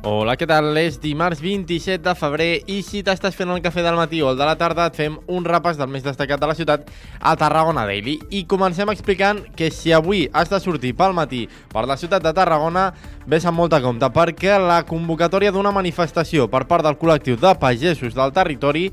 Hola, què tal? És dimarts 27 de febrer i si t'estàs fent el cafè del matí o el de la tarda et fem un repàs del més destacat de la ciutat a Tarragona Daily. I comencem explicant que si avui has de sortir pel matí per la ciutat de Tarragona, ves amb molta compte perquè la convocatòria d'una manifestació per part del col·lectiu de pagesos del territori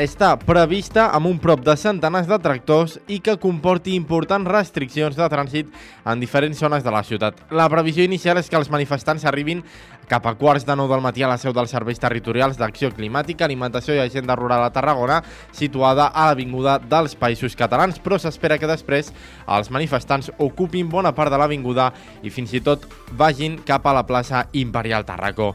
està prevista amb un prop de centenars de tractors i que comporti importants restriccions de trànsit en diferents zones de la ciutat. La previsió inicial és que els manifestants arribin cap a quarts de nou del matí a la seu dels serveis territorials d'Acció Climàtica, Alimentació i Agenda Rural a Tarragona, situada a l'Avinguda dels Països Catalans, però s'espera que després els manifestants ocupin bona part de l'avinguda i fins i tot vagin cap a la plaça Imperial Tarracó.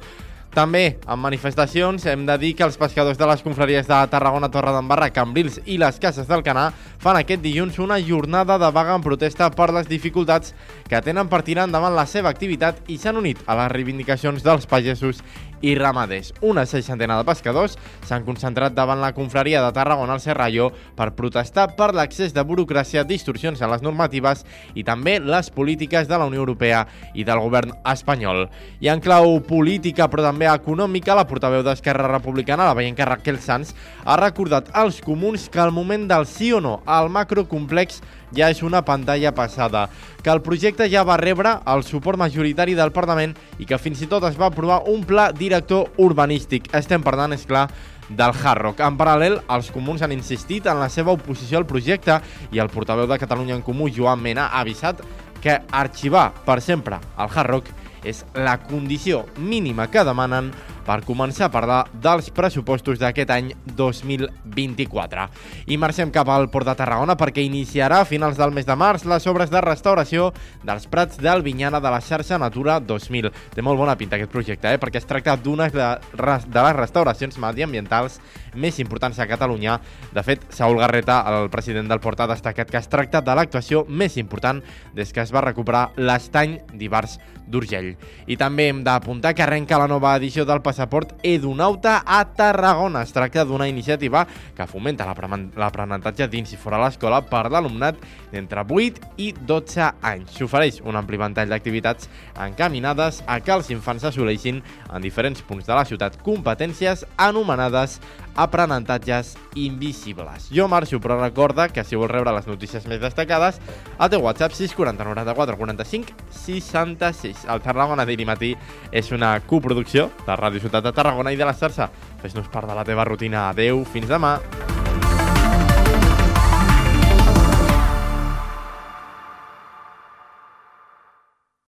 També, en manifestacions, hem de dir que els pescadors de les confraries de Tarragona, Torre d'Embarra, Cambrils i les Cases del Canà fan aquest dilluns una jornada de vaga en protesta per les dificultats que tenen per tirar endavant la seva activitat i s'han unit a les reivindicacions dels pagesos i ramaders. Una seixantena de pescadors s'han concentrat davant la confraria de Tarragona al Serralló per protestar per l'accés de burocràcia, distorsions en les normatives i també les polítiques de la Unió Europea i del govern espanyol. I en clau política, però també econòmica, la portaveu d'Esquerra Republicana, la veient que Raquel Sanz, ha recordat als comuns que al moment del sí o no al macrocomplex ja és una pantalla passada, que el projecte ja va rebre el suport majoritari del Parlament i que fins i tot es va aprovar un pla director urbanístic. Estem parlant, és clar, del Hard Rock. En paral·lel, els comuns han insistit en la seva oposició al projecte i el portaveu de Catalunya en Comú, Joan Mena, ha avisat que arxivar per sempre el Hard Rock és la condició mínima que demanen per començar a parlar dels pressupostos d'aquest any 2024. I marxem cap al Port de Tarragona perquè iniciarà a finals del mes de març les obres de restauració dels prats del Vinyana de la xarxa Natura 2000. Té molt bona pinta aquest projecte, eh? perquè es tracta d'una de, les restauracions mediambientals més importants a Catalunya. De fet, Saúl Garreta, el president del Port, ha destacat que es tracta de l'actuació més important des que es va recuperar l'estany d'Ibars d'Urgell. I també hem d'apuntar que arrenca la nova edició del passaport Edunauta a Tarragona. Es tracta d'una iniciativa que fomenta l'aprenentatge dins i fora l'escola per l'alumnat d'entre 8 i 12 anys. S'ofereix un ampli ventall d'activitats encaminades a que els infants assoleixin en diferents punts de la ciutat competències anomenades aprenentatges invisibles. Jo marxo, però recorda que si vols rebre les notícies més destacades, al teu WhatsApp 640 94 45 66. El Tarragona Daily Matí és una coproducció de Ràdio Ciutat de Tarragona i de la Xarxa. Fes-nos part de la teva rutina. Adeu, fins demà.